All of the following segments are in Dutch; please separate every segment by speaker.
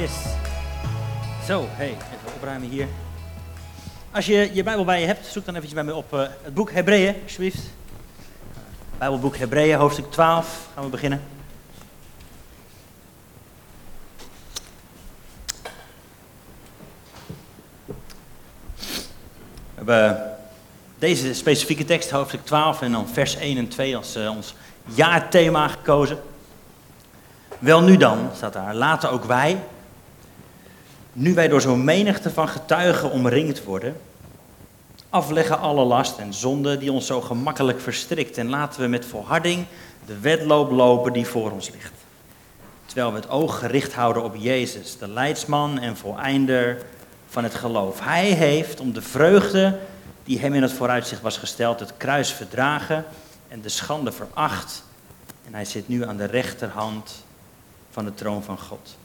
Speaker 1: Yes. Zo, hey, even opruimen hier. Als je je Bijbel bij je hebt, zoek dan eventjes bij me op uh, het boek Hebreeën, alsjeblieft. Bijbelboek Hebreeën, hoofdstuk 12, gaan we beginnen. We hebben deze specifieke tekst, hoofdstuk 12 en dan vers 1 en 2 als uh, ons jaarthema gekozen. Wel nu dan, staat daar, laten ook wij, nu wij door zo'n menigte van getuigen omringd worden, afleggen alle last en zonde die ons zo gemakkelijk verstrikt en laten we met volharding de wedloop lopen die voor ons ligt. Terwijl we het oog gericht houden op Jezus, de leidsman en voleinder van het geloof. Hij heeft om de vreugde die hem in het vooruitzicht was gesteld, het kruis verdragen en de schande veracht. En hij zit nu aan de rechterhand van de troon van God.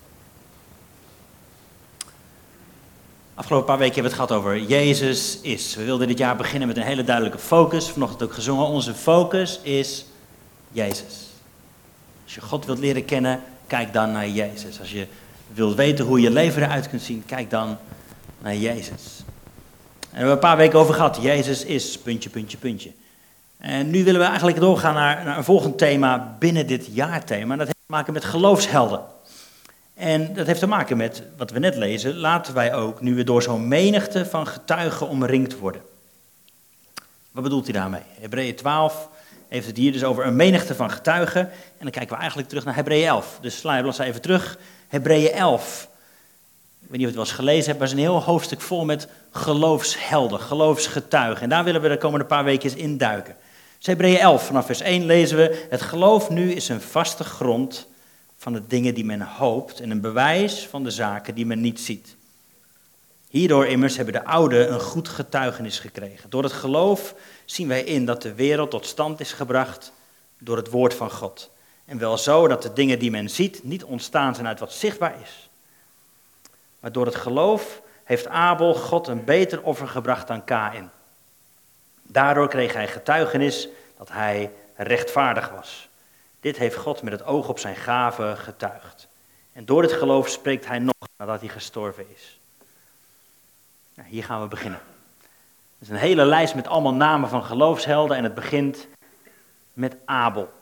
Speaker 1: Afgelopen paar weken hebben we het gehad over Jezus is. We wilden dit jaar beginnen met een hele duidelijke focus. Vanochtend ook gezongen. Onze focus is Jezus. Als je God wilt leren kennen, kijk dan naar Jezus. Als je wilt weten hoe je leven eruit kunt zien, kijk dan naar Jezus. En we hebben een paar weken over gehad. Jezus is, puntje, puntje, puntje. En nu willen we eigenlijk doorgaan naar, een volgend thema binnen dit jaarthema. Dat heeft te maken met geloofshelden. En dat heeft te maken met wat we net lezen. Laten wij ook, nu we door zo'n menigte van getuigen omringd worden. Wat bedoelt hij daarmee? Hebreeën 12 heeft het hier dus over een menigte van getuigen. En dan kijken we eigenlijk terug naar Hebreeën 11. Dus sla je even terug. Hebreeën 11. Ik weet niet of je het wel eens gelezen hebt, maar het is een heel hoofdstuk vol met geloofshelden, geloofsgetuigen. En daar willen we de komende paar weken induiken. Dus Hebreeën 11, vanaf vers 1 lezen we: Het geloof nu is een vaste grond van de dingen die men hoopt en een bewijs van de zaken die men niet ziet. Hierdoor immers hebben de ouden een goed getuigenis gekregen. Door het geloof zien wij in dat de wereld tot stand is gebracht door het woord van God. En wel zo dat de dingen die men ziet niet ontstaan zijn uit wat zichtbaar is. Maar door het geloof heeft Abel God een beter offer gebracht dan Kain. Daardoor kreeg hij getuigenis dat hij rechtvaardig was. Dit heeft God met het oog op zijn gave getuigd. En door dit geloof spreekt hij nog nadat hij gestorven is. Nou, hier gaan we beginnen. Het is een hele lijst met allemaal namen van geloofshelden en het begint met Abel.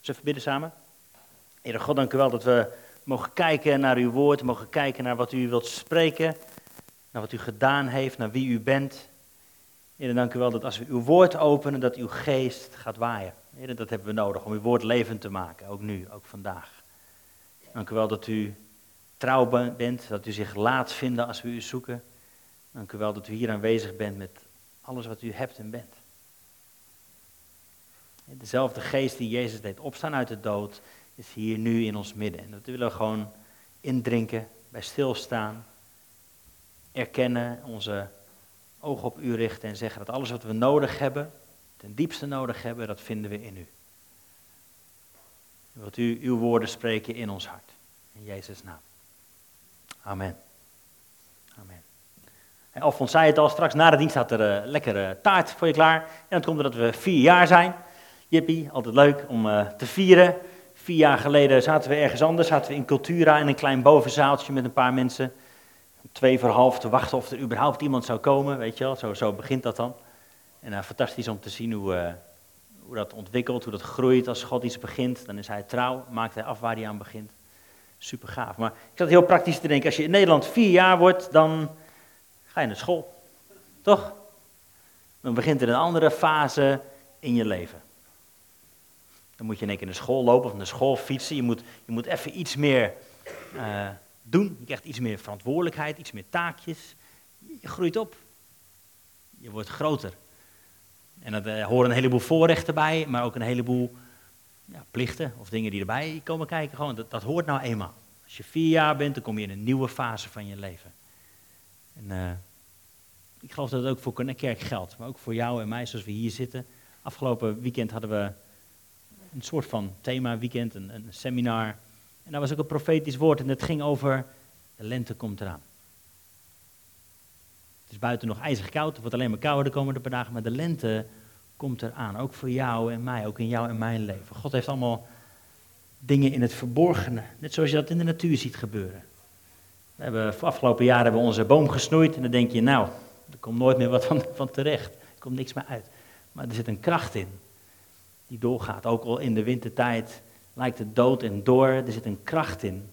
Speaker 1: Zullen we bidden samen? Heer God, dank u wel dat we mogen kijken naar uw woord, mogen kijken naar wat u wilt spreken, naar wat u gedaan heeft, naar wie u bent. Heer, dank u wel dat als we uw woord openen, dat uw geest gaat waaien. Heer, dat hebben we nodig om uw woord levend te maken, ook nu, ook vandaag. Dank u wel dat u trouw bent, dat u zich laat vinden als we u zoeken. Dank u wel dat u hier aanwezig bent met alles wat u hebt en bent. Dezelfde geest die Jezus deed opstaan uit de dood, is hier nu in ons midden. En dat willen we gewoon indrinken, bij stilstaan, erkennen, onze ogen op u richten en zeggen dat alles wat we nodig hebben, ten diepste nodig hebben, dat vinden we in u. Wilt u uw woorden spreken in ons hart. In Jezus' naam. Amen. Amen. En Alfons zei het al, straks na de dienst staat er een lekkere taart voor je klaar. En dat komt omdat we vier jaar zijn. Jippie, altijd leuk om uh, te vieren. Vier jaar geleden zaten we ergens anders, zaten we in Cultura in een klein bovenzaaltje met een paar mensen. Twee voor half te wachten of er überhaupt iemand zou komen, weet je wel, zo, zo begint dat dan. En uh, fantastisch om te zien hoe, uh, hoe dat ontwikkelt, hoe dat groeit. Als God iets begint, dan is hij trouw, maakt hij af waar hij aan begint. Super gaaf. Maar ik zat heel praktisch te denken, als je in Nederland vier jaar wordt, dan ga je naar school. Toch? Dan begint er een andere fase in je leven. Dan moet je in één keer naar school lopen of naar school fietsen. Je moet, je moet even iets meer uh, doen. Je krijgt iets meer verantwoordelijkheid, iets meer taakjes. Je groeit op. Je wordt groter. En dat uh, horen een heleboel voorrechten bij, maar ook een heleboel ja, plichten of dingen die erbij komen kijken. Gewoon, dat, dat hoort nou eenmaal. Als je vier jaar bent, dan kom je in een nieuwe fase van je leven. En uh, ik geloof dat het ook voor Connect geldt, maar ook voor jou en mij zoals we hier zitten. Afgelopen weekend hadden we een soort van thema weekend, een, een seminar. En daar was ook een profetisch woord en het ging over de lente komt eraan. Het is buiten nog ijzig koud, het wordt alleen maar kouder de komende paar dagen, maar de lente komt eraan. Ook voor jou en mij, ook in jou en mijn leven. God heeft allemaal dingen in het verborgene. Net zoals je dat in de natuur ziet gebeuren. We hebben afgelopen jaar hebben onze boom gesnoeid en dan denk je, nou, er komt nooit meer wat van, van terecht. Er komt niks meer uit. Maar er zit een kracht in die doorgaat. Ook al in de wintertijd lijkt het dood en door. Er zit een kracht in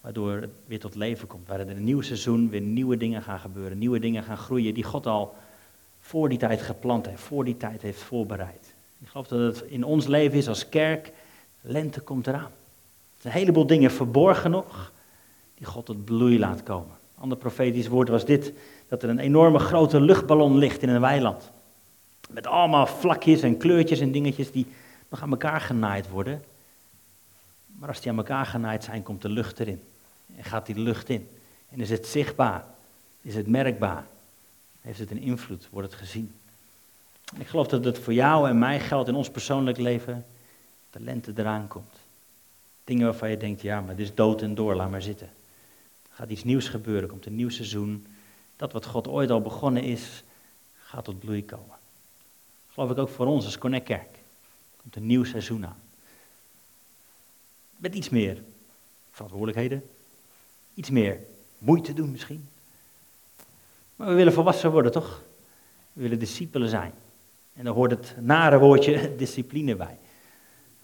Speaker 1: waardoor het weer tot leven komt. Waar er een nieuw seizoen weer nieuwe dingen gaan gebeuren. Nieuwe dingen gaan groeien die God al voor die tijd geplant heeft, voor die tijd heeft voorbereid. Ik geloof dat het in ons leven is als kerk, lente komt eraan. Er zijn een heleboel dingen verborgen nog, die God tot bloei laat komen. Een ander profetisch woord was dit, dat er een enorme grote luchtballon ligt in een weiland. Met allemaal vlakjes en kleurtjes en dingetjes die nog aan elkaar genaaid worden. Maar als die aan elkaar genaaid zijn, komt de lucht erin. En gaat die lucht in. En is het zichtbaar? Is het merkbaar? Heeft het een invloed? Wordt het gezien? Ik geloof dat het voor jou en mij geldt in ons persoonlijk leven. De lente eraan komt. Dingen waarvan je denkt, ja, maar dit is dood en door, laat maar zitten. Er gaat iets nieuws gebeuren, komt een nieuw seizoen. Dat wat God ooit al begonnen is, gaat tot bloei komen. Geloof ik ook voor ons als Connect Kerk. Komt een nieuw seizoen aan. Met iets meer verantwoordelijkheden. Iets meer moeite doen misschien. Maar we willen volwassen worden, toch? We willen discipelen zijn. En daar hoort het nare woordje discipline bij.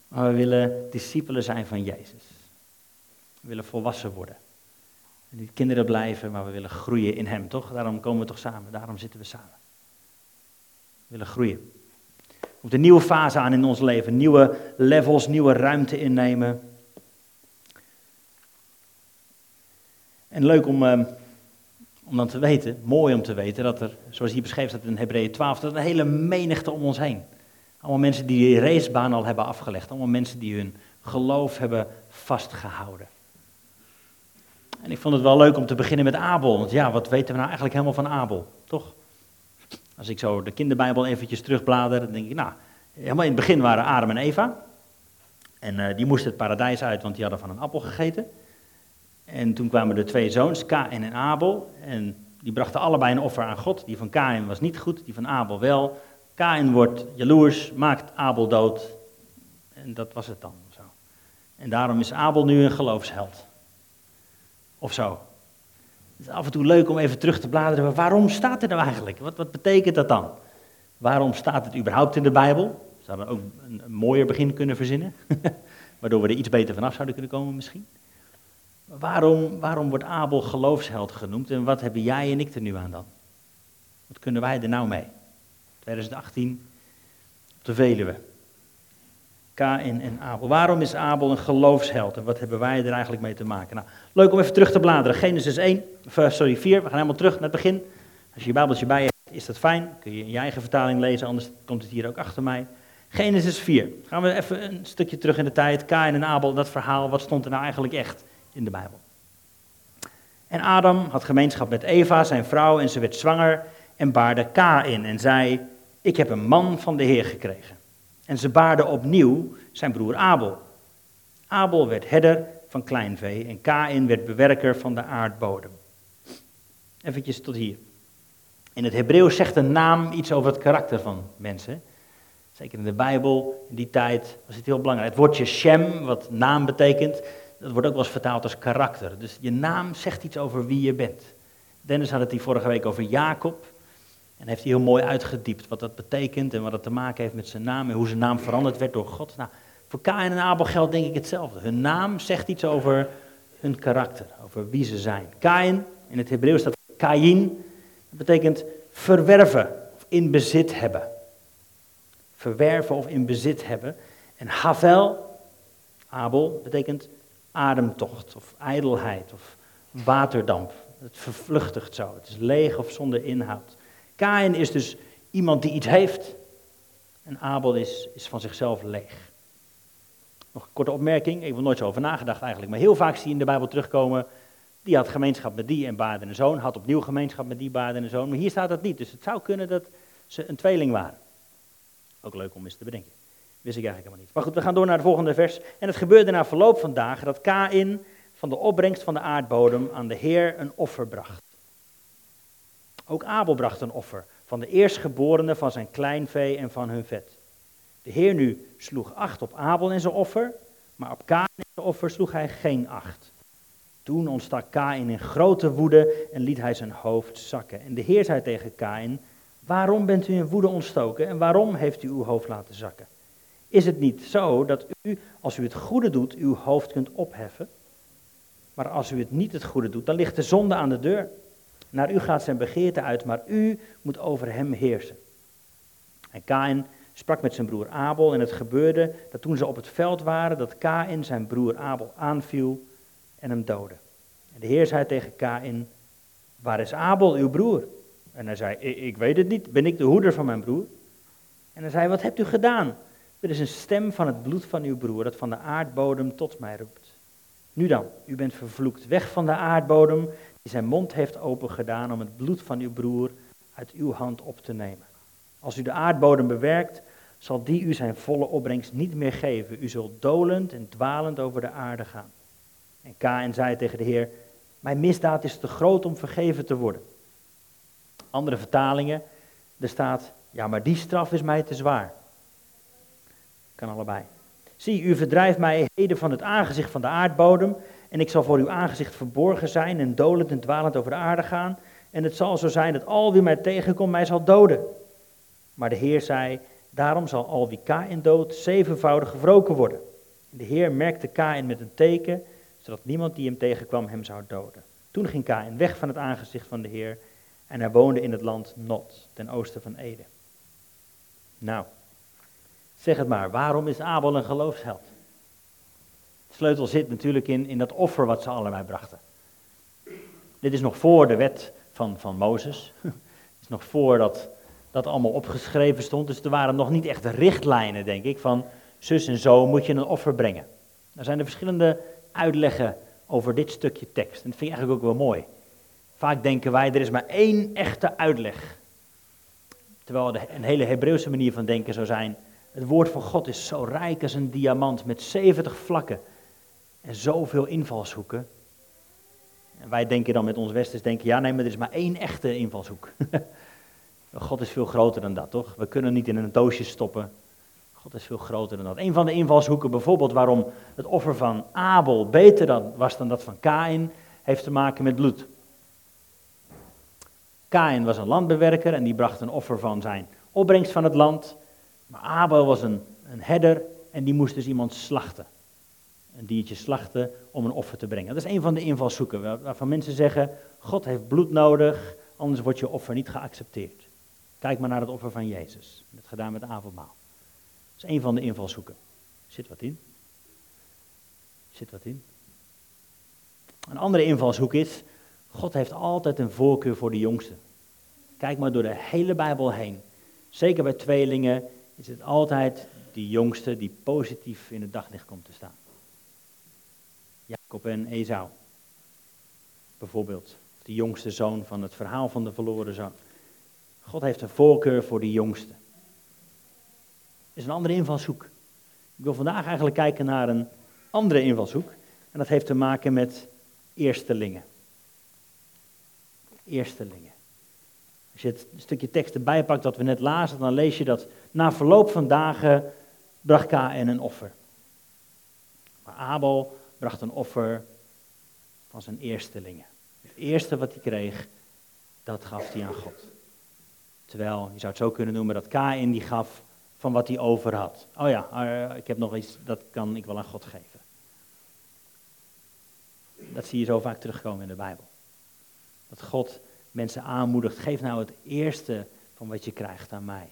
Speaker 1: Maar we willen discipelen zijn van Jezus. We willen volwassen worden. En niet kinderen blijven, maar we willen groeien in Hem, toch? Daarom komen we toch samen, daarom zitten we samen. We willen groeien. Komt een nieuwe fase aan in ons leven, nieuwe levels, nieuwe ruimte innemen. En leuk om, ehm, om dan te weten, mooi om te weten, dat er, zoals hier beschreven staat in Hebreeën 12, dat een hele menigte om ons heen. Allemaal mensen die die racebaan al hebben afgelegd. Allemaal mensen die hun geloof hebben vastgehouden. En ik vond het wel leuk om te beginnen met Abel. Want ja, wat weten we nou eigenlijk helemaal van Abel? Toch? Als ik zo de kinderbijbel eventjes terugblader, dan denk ik, nou, helemaal in het begin waren Adam en Eva. En uh, die moesten het paradijs uit, want die hadden van een appel gegeten. En toen kwamen de twee zoons, Kain en Abel. En die brachten allebei een offer aan God. Die van Kain was niet goed, die van Abel wel. Kain wordt jaloers, maakt Abel dood. En dat was het dan. Zo. En daarom is Abel nu een geloofsheld. Of zo. Het is af en toe leuk om even terug te bladeren. Waarom staat er nou eigenlijk? Wat, wat betekent dat dan? Waarom staat het überhaupt in de Bijbel? Zouden we ook een, een mooier begin kunnen verzinnen? Waardoor we er iets beter vanaf zouden kunnen komen misschien. Waarom, waarom wordt Abel geloofsheld genoemd en wat hebben jij en ik er nu aan dan? Wat kunnen wij er nou mee? 2018 op de Veluwe. Kain en Abel. Waarom is Abel een geloofsheld en wat hebben wij er eigenlijk mee te maken? Nou, leuk om even terug te bladeren. Genesis 1, eh, sorry 4, we gaan helemaal terug naar het begin. Als je je Bijbeltje bij hebt, is dat fijn. Kun je in je eigen vertaling lezen, anders komt het hier ook achter mij. Genesis 4. Gaan we even een stukje terug in de tijd. Kain en Abel, dat verhaal, wat stond er nou eigenlijk echt in de Bijbel? En Adam had gemeenschap met Eva, zijn vrouw, en ze werd zwanger en baarde Kain en zei, ik heb een man van de Heer gekregen. En ze baarde opnieuw zijn broer Abel. Abel werd herder van kleinvee en Kain werd bewerker van de aardbodem. Even tot hier. In het Hebreeuws zegt een naam iets over het karakter van mensen. Zeker in de Bijbel, in die tijd was het heel belangrijk. Het woordje Shem, wat naam betekent, dat wordt ook wel eens vertaald als karakter. Dus je naam zegt iets over wie je bent. Dennis had het hier vorige week over Jacob. En heeft hij heel mooi uitgediept wat dat betekent en wat dat te maken heeft met zijn naam en hoe zijn naam veranderd werd door God. Nou, voor Kain en Abel geldt denk ik hetzelfde. Hun naam zegt iets over hun karakter, over wie ze zijn. Kain, in het Hebreeuws staat Kain, dat betekent verwerven of in bezit hebben. Verwerven of in bezit hebben. En Havel, Abel, betekent ademtocht of ijdelheid of waterdamp. Het vervluchtigt zo. Het is leeg of zonder inhoud. Kain is dus iemand die iets heeft en Abel is, is van zichzelf leeg. Nog een korte opmerking, ik heb er nooit zo over nagedacht eigenlijk, maar heel vaak zie je in de Bijbel terugkomen, die had gemeenschap met die en baarde een zoon, had opnieuw gemeenschap met die baarde een zoon, maar hier staat dat niet, dus het zou kunnen dat ze een tweeling waren. Ook leuk om eens te bedenken. Wist ik eigenlijk helemaal niet. Maar goed, we gaan door naar het volgende vers. En het gebeurde na verloop van dagen dat Kain van de opbrengst van de aardbodem aan de Heer een offer bracht. Ook Abel bracht een offer van de eerstgeborene van zijn kleinvee en van hun vet. De Heer nu sloeg acht op Abel en zijn offer, Maar op Kain en zijn offer sloeg hij geen acht. Toen ontstak Kain in grote woede en liet hij zijn hoofd zakken. En de Heer zei tegen Kain, waarom bent u in woede ontstoken en waarom heeft u uw hoofd laten zakken? Is het niet zo dat u, als u het goede doet, uw hoofd kunt opheffen? Maar als u het niet het goede doet, dan ligt de zonde aan de deur. Naar u gaat zijn begeerte uit, maar u moet over hem heersen. En Kain sprak met zijn broer Abel en het gebeurde dat toen ze op het veld waren, dat Kain zijn broer Abel aanviel en hem doodde. En de Heer zei tegen Kain, waar is Abel, uw broer? En hij zei, ik weet het niet, ben ik de hoeder van mijn broer? En hij zei, wat hebt u gedaan? Er is een stem van het bloed van uw broer dat van de aardbodem tot mij roept. Nu dan, u bent vervloekt, weg van de aardbodem die zijn mond heeft opengedaan om het bloed van uw broer uit uw hand op te nemen. Als u de aardbodem bewerkt, zal die u zijn volle opbrengst niet meer geven. U zult dolend en dwalend over de aarde gaan. En Kain zei tegen de Heer, mijn misdaad is te groot om vergeven te worden. Andere vertalingen, er staat, ja maar die straf is mij te zwaar. Kan allebei. Zie, u verdrijft mij heden van het aangezicht van de aardbodem, en ik zal voor uw aangezicht verborgen zijn en dolend en dwalend over de aarde gaan. En het zal zo zijn dat al wie mij tegenkomt mij zal doden. Maar de Heer zei, daarom zal al wie Kain dood zevenvoudig gewroken worden. En de Heer merkte Kain met een teken, zodat niemand die hem tegenkwam hem zou doden. Toen ging Kain weg van het aangezicht van de Heer en hij woonde in het land Not, ten oosten van Ede. Nou, zeg het maar, waarom is Abel een geloofsheld? De sleutel zit natuurlijk in, in dat offer wat ze allebei brachten. Dit is nog voor de wet van, van Mozes. Het is nog voordat dat allemaal opgeschreven stond. Dus er waren nog niet echt richtlijnen, denk ik, van zus en zo moet je een offer brengen. Er zijn er verschillende uitleggen over dit stukje tekst. En dat vind ik eigenlijk ook wel mooi. Vaak denken wij, er is maar één echte uitleg. Terwijl een hele Hebreeuwse manier van denken zou zijn, het woord van God is zo rijk als een diamant met 70 vlakken en zoveel invalshoeken. En wij denken dan met ons westers denken, ja nee, maar er is maar één echte invalshoek. God is veel groter dan dat, toch? We kunnen niet in een doosje stoppen. God is veel groter dan dat. Een van de invalshoeken bijvoorbeeld waarom het offer van Abel beter dan, was dan dat van Kain, heeft te maken met bloed. Kain was een landbewerker en die bracht een offer van zijn opbrengst van het land. Maar Abel was een, een herder en die moest dus iemand slachten. Een diertje slachten om een offer te brengen. Dat is een van de invalshoeken waarvan mensen zeggen, God heeft bloed nodig, anders wordt je offer niet geaccepteerd. Kijk maar naar het offer van Jezus. Dat gedaan met avondmaal. Dat is een van de invalshoeken. Zit wat in? Zit wat in? Een andere invalshoek is, God heeft altijd een voorkeur voor de jongste. Kijk maar door de hele Bijbel heen. Zeker bij tweelingen is het altijd die jongste die positief in het daglicht komt te staan. Jacob en Esau, bijvoorbeeld. De jongste zoon van het verhaal van de verloren zoon. God heeft een voorkeur voor de jongste. Is een andere invalshoek. Ik wil vandaag eigenlijk kijken naar een andere invalshoek. En dat heeft te maken met eerstelingen. Eerstelingen. Als je het stukje tekst erbij pakt dat we net lazen, dan lees je dat na verloop van dagen bracht Kain een offer. Maar Abel bracht een offer van zijn eerstelingen. Het eerste wat hij kreeg, dat gaf hij aan God. Terwijl, je zou het zo kunnen noemen, dat Kain die gaf van wat hij over had. Oh ja, eh, ik heb nog iets, dat kan ik wel aan God geven. Dat zie je zo vaak terugkomen in de Bijbel. Dat God mensen aanmoedigt, geef nou het eerste van wat je krijgt aan mij.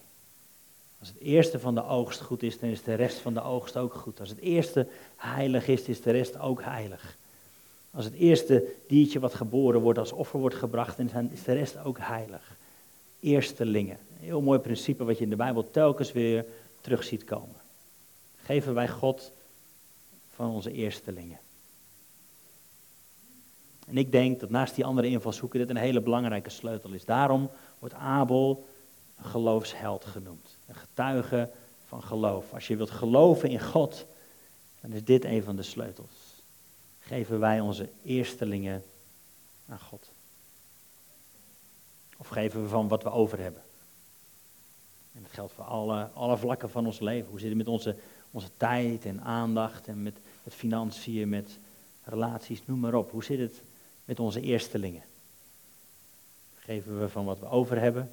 Speaker 1: Als het eerste van de oogst goed is, dan is de rest van de oogst ook goed. Als het eerste heilig is, is de rest ook heilig. Als het eerste diertje wat geboren wordt als offer wordt gebracht, dan is de rest ook heilig eerstelingen. Een heel mooi principe wat je in de Bijbel telkens weer terug ziet komen. Geven wij God van onze eerstelingen. En ik denk dat naast die andere invalshoeken dit een hele belangrijke sleutel is. Daarom wordt Abel een geloofsheld genoemd. Een getuige van geloof. Als je wilt geloven in God, dan is dit een van de sleutels. Geven wij onze eerstelingen aan God. Of geven we van wat we over hebben? En dat geldt voor alle, alle vlakken van ons leven. Hoe zit het met onze, onze tijd en aandacht en met, met financiën, met relaties, noem maar op. Hoe zit het met onze eerstelingen? Geven we van wat we over hebben?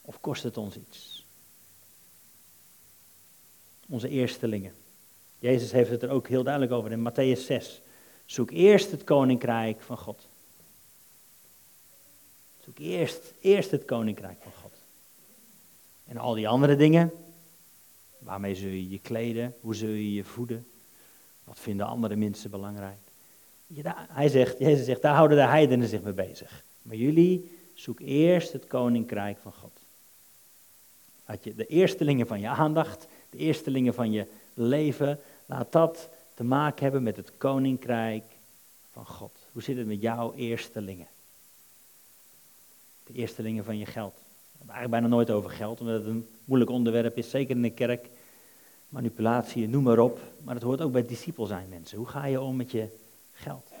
Speaker 1: Of kost het ons iets? Onze eerstelingen. Jezus heeft het er ook heel duidelijk over in Matthäus 6. Zoek eerst het koninkrijk van God. Zoek eerst, eerst het koninkrijk van God. En al die andere dingen, waarmee zul je je kleden, hoe zul je je voeden, wat vinden andere mensen belangrijk. Hij zegt, Jezus zegt, daar houden de heidenen zich mee bezig. Maar jullie, zoek eerst het koninkrijk van God. Laat je de eerstelingen van je aandacht, de eerstelingen van je leven, laat dat te maken hebben met het koninkrijk van God. Hoe zit het met jouw eerstelingen? De eerstelingen van je geld. We hebben eigenlijk bijna nooit over geld, omdat het een moeilijk onderwerp is, zeker in de kerk. Manipulatie, noem maar op. Maar het hoort ook bij discipel zijn, mensen. Hoe ga je om met je geld?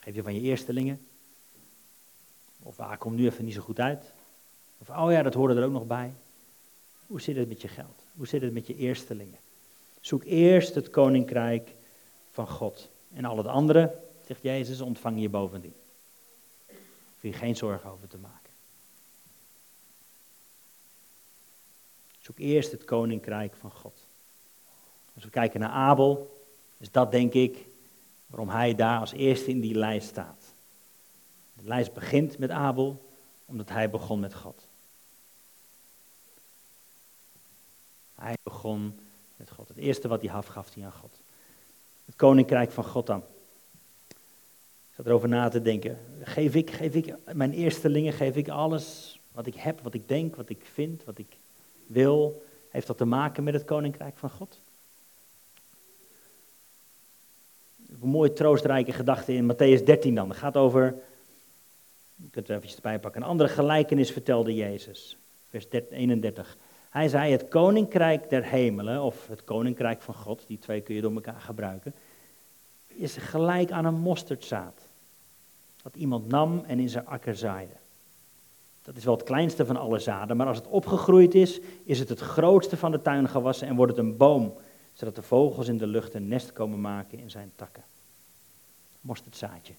Speaker 1: Geef je van je eerstelingen? Of waar ah, komt nu even niet zo goed uit? Of oh ja, dat hoorde er ook nog bij. Hoe zit het met je geld? Hoe zit het met je eerstelingen? Zoek eerst het koninkrijk van God. En al het andere, zegt Jezus, ontvang je bovendien. Hoef je geen zorgen over te maken. Zoek eerst het koninkrijk van God. Als we kijken naar Abel, is dat denk ik waarom hij daar als eerste in die lijst staat. De lijst begint met Abel, omdat hij begon met God. Hij begon met God. Het eerste wat hij gaf, gaf hij aan God. Het koninkrijk van God dan. Ik zat erover na te denken. Geef ik, geef ik mijn eerstelingen, geef ik alles wat ik heb, wat ik denk, wat ik vind, wat ik wil. Heeft dat te maken met het koninkrijk van God? Een mooie troostrijke gedachte in Matthäus 13 dan. Het gaat over, je kunt er eventjes erbij pakken, een andere gelijkenis vertelde Jezus. Vers 31. Hij zei, het koninkrijk der hemelen, of het koninkrijk van God, die twee kun je door elkaar gebruiken, is gelijk aan een mosterdzaad. Dat iemand nam en in zijn akker zaaide. Dat is wel het kleinste van alle zaden, maar als het opgegroeid is, is het het grootste van de tuin gewassen en wordt het een boom, zodat de vogels in de lucht een nest komen maken in zijn takken. Mosterdzaadje.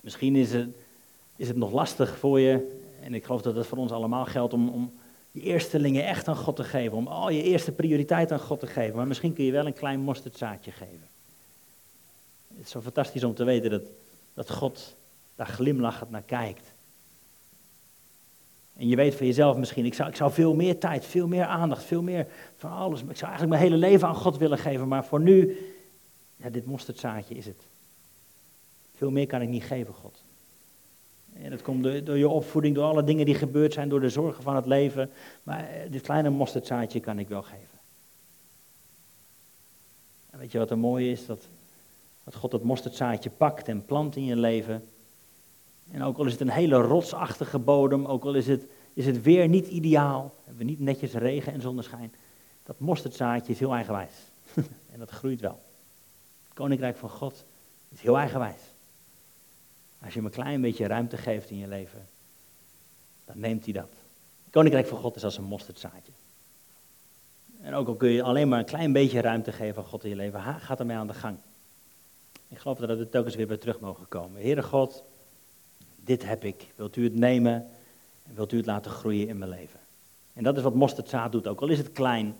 Speaker 1: Misschien is het, is het nog lastig voor je, en ik geloof dat dat voor ons allemaal geldt, om, om je eerstelingen echt aan God te geven, om al je eerste prioriteit aan God te geven. Maar misschien kun je wel een klein mosterdzaadje geven. Het is zo fantastisch om te weten dat, dat God daar glimlachend naar kijkt. En je weet van jezelf misschien, ik zou, ik zou veel meer tijd, veel meer aandacht, veel meer van alles. Ik zou eigenlijk mijn hele leven aan God willen geven, maar voor nu, ja, dit mosterdzaadje is het. Veel meer kan ik niet geven, God. En dat komt door, je opvoeding, door alle dingen die gebeurd zijn, door de zorgen van het leven. Maar eh, dit kleine mosterdzaadje kan ik wel geven. En weet je wat er mooi is? Dat, dat God dat mosterdzaadje pakt en plant in je leven. En ook al is het een hele rotsachtige bodem, ook al is het, is het weer niet ideaal, hebben we niet netjes regen en zonneschijn. Dat mosterdzaadje is heel eigenwijs. en dat groeit wel. Het koninkrijk van God is heel eigenwijs. Als je hem een klein beetje ruimte geeft in je leven, dan neemt hij dat. Het koninkrijk van God is als een mosterdzaadje. En ook al kun je alleen maar een klein beetje ruimte geven aan God in je leven, gaat ermee aan de gang. Ik geloof dat we telkens weer bij terug mogen komen. Heere God, dit heb ik. Wilt u het nemen en wilt u het laten groeien in mijn leven? En dat is wat mosterdzaad doet, ook al is het klein.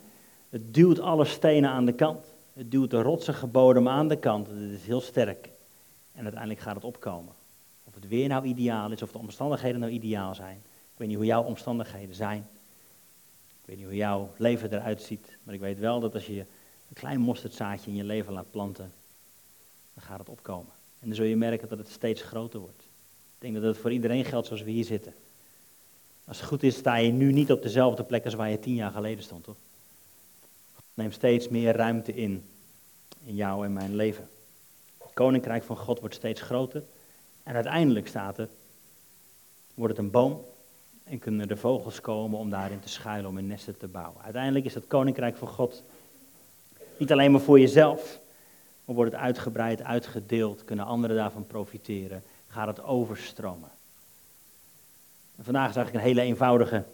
Speaker 1: Het duwt alle stenen aan de kant. Het duwt de rotsige bodem aan de kant. Het is heel sterk. En uiteindelijk gaat het opkomen. Of het weer nou ideaal is, of de omstandigheden nou ideaal zijn. Ik weet niet hoe jouw omstandigheden zijn. Ik weet niet hoe jouw leven eruit ziet. Maar ik weet wel dat als je een klein mosterdzaadje in je leven laat planten, dan gaat het opkomen. En dan zul je merken dat het steeds groter wordt. Ik denk dat het voor iedereen geldt zoals we hier zitten. Als het goed is, sta je nu niet op dezelfde plek als waar je tien jaar geleden stond, toch? Neem steeds meer ruimte in, in jou en mijn leven. Het koninkrijk van God wordt steeds groter. En uiteindelijk staat er, wordt het een boom en kunnen de vogels komen om daarin te schuilen, om een nesten te bouwen. Uiteindelijk is het koninkrijk van God niet alleen maar voor jezelf, maar wordt het uitgebreid, uitgedeeld, kunnen anderen daarvan profiteren, gaat het overstromen. En vandaag is eigenlijk een hele eenvoudige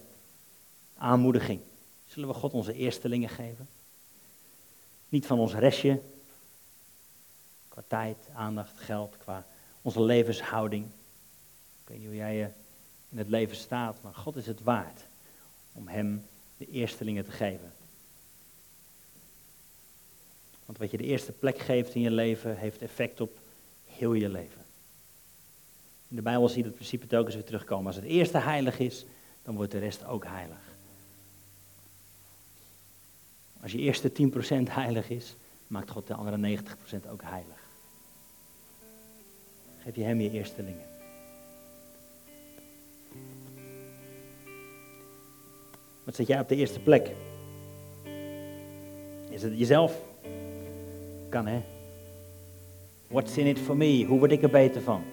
Speaker 1: aanmoediging. Zullen we God onze eerstelingen geven? Niet van ons restje, qua tijd, aandacht, geld, qua onze levenshouding. Ik weet niet hoe jij je in het leven staat, maar God is het waard om Hem de eerstelingen te geven. Want wat je de eerste plek geeft in je leven, heeft effect op heel je leven. In de Bijbel zie je het principe telkens weer terugkomen. Als het eerste heilig is, dan wordt de rest ook heilig. Als je eerste 10% heilig is, maakt God de andere 90% ook heilig. Geef je hem je eerstelingen. Wat zet jij op de eerste plek? Is het jezelf? Kan hè? What's in it for me? Hoe word ik er beter van?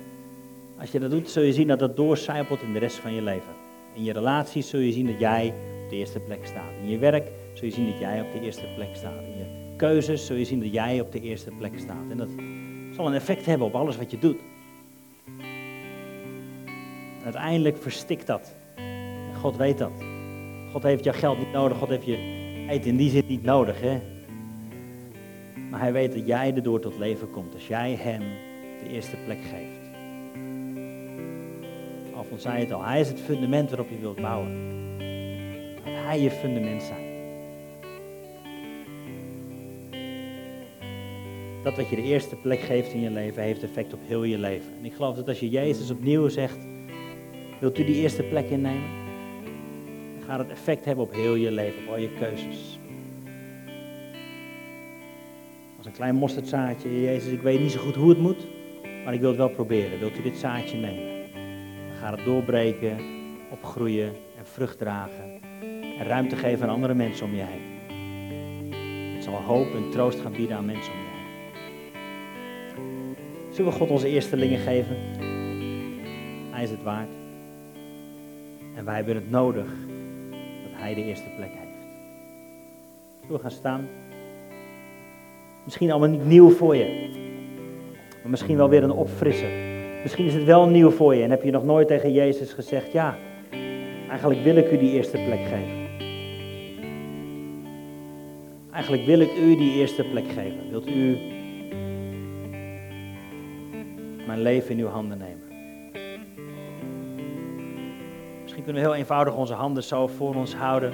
Speaker 1: Als je dat doet, zul je zien dat dat doorcijpelt in de rest van je leven. In je relaties zul je zien dat jij op de eerste plek staat. In je werk zul je zien dat jij op de eerste plek staat. In je keuzes zul je zien dat jij op de eerste plek staat. En dat zal een effect hebben op alles wat je doet. Uiteindelijk verstikt dat. God weet dat. God heeft jouw geld niet nodig. God heeft je eten in die zin niet nodig. Hè? Maar hij weet dat jij erdoor tot leven komt als jij hem de eerste plek geeft. Alfons zei het al, hij is het fundament waarop je wilt bouwen. Dat hij je fundament zijn. Dat wat je de eerste plek geeft in je leven, heeft effect op heel je leven. En ik geloof dat als je Jezus opnieuw zegt, wilt u die eerste plek innemen? Dan gaat het effect hebben op heel je leven, op al je keuzes. Als een klein mosterdzaadje, Jezus, ik weet niet zo goed hoe het moet, maar ik wil het wel proberen. Wilt u dit zaadje nemen? Ga het doorbreken, opgroeien en vrucht dragen. En ruimte geven aan andere mensen om je heen. Het zal hoop en troost gaan bieden aan mensen om je heen. Zullen we God onze eerstelingen geven? Hij is het waard. En wij hebben het nodig dat Hij de eerste plek heeft. Zullen we gaan staan? Misschien allemaal niet nieuw voor je. Maar misschien wel weer een opfrisser. Misschien is het wel nieuw voor je en heb je nog nooit tegen Jezus gezegd, ja, eigenlijk wil ik u die eerste plek geven. Eigenlijk wil ik u die eerste plek geven. Wilt u leven in uw handen nemen? Misschien kunnen we heel eenvoudig onze handen zo voor ons houden.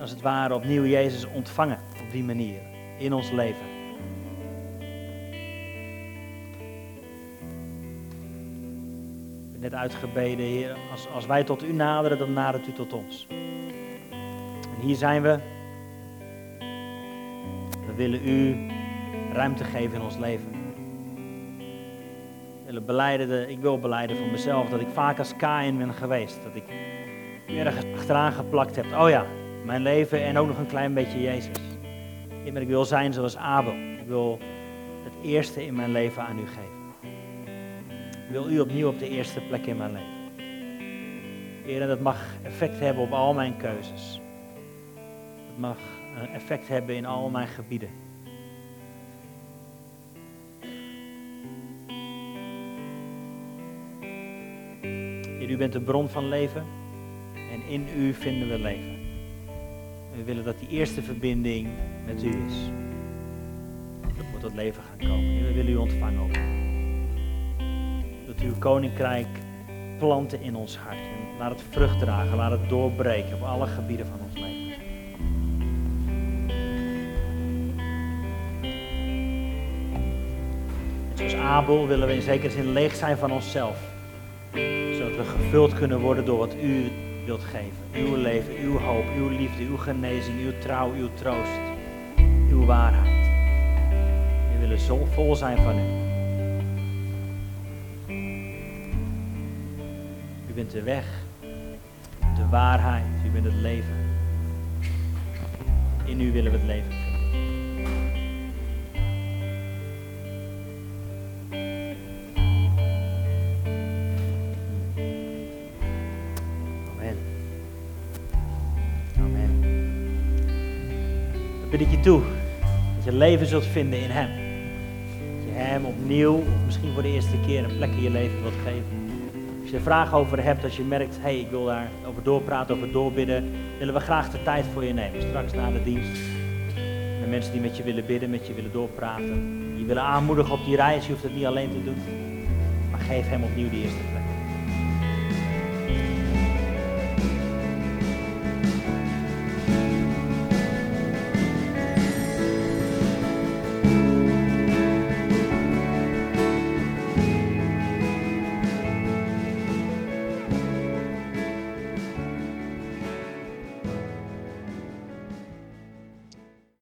Speaker 1: Als het ware opnieuw Jezus ontvangen op die manier in ons leven. net uitgebeden, Heer. Als, als wij tot u naderen, dan nadert u tot ons. En hier zijn we. We willen u ruimte geven in ons leven. Ik wil beleiden voor mezelf dat ik vaak als Kain ben geweest. Dat ik ergens achteraan geplakt heb. Oh ja, mijn leven en ook nog een klein beetje Jezus. Maar ik wil zijn zoals Abel. Ik wil het eerste in mijn leven aan u geven wil u opnieuw op de eerste plek in mijn leven. Heer, en dat mag effect hebben op al mijn keuzes. Het mag een effect hebben in al mijn gebieden. U bent de bron van leven en in u vinden we leven. we willen dat die eerste verbinding met u is. Dat moet tot leven gaan komen. Heer, we willen u ontvangen ook uw koninkrijk planten in ons hart. En laat het vrucht dragen, laat het doorbreken op alle gebieden van ons leven. zoals Abel willen we in zekere zin leeg zijn van onszelf. We gevuld kunnen worden door wat u wilt geven. Uw leven, uw hoop, uw liefde, uw genezing, uw trouw, uw troost, uw waarheid. We willen zo vol zijn van u. bent de weg, de waarheid, u bent het leven. In u willen we het leven bid je toe dat je leven zult vinden in Hem. Dat je Hem opnieuw, of misschien voor de eerste keer, een plek in je leven wilt geven. Als je er vragen over hebt, als je merkt, hé, hey, ik wil daar over doorpraten, over doorbidden, willen we graag de tijd voor je nemen. Straks na de dienst. Met mensen die met je willen bidden, met je willen doorpraten. Die willen aanmoedigen op die reis, je hoeft het niet alleen te doen. Maar geef hem opnieuw die eerste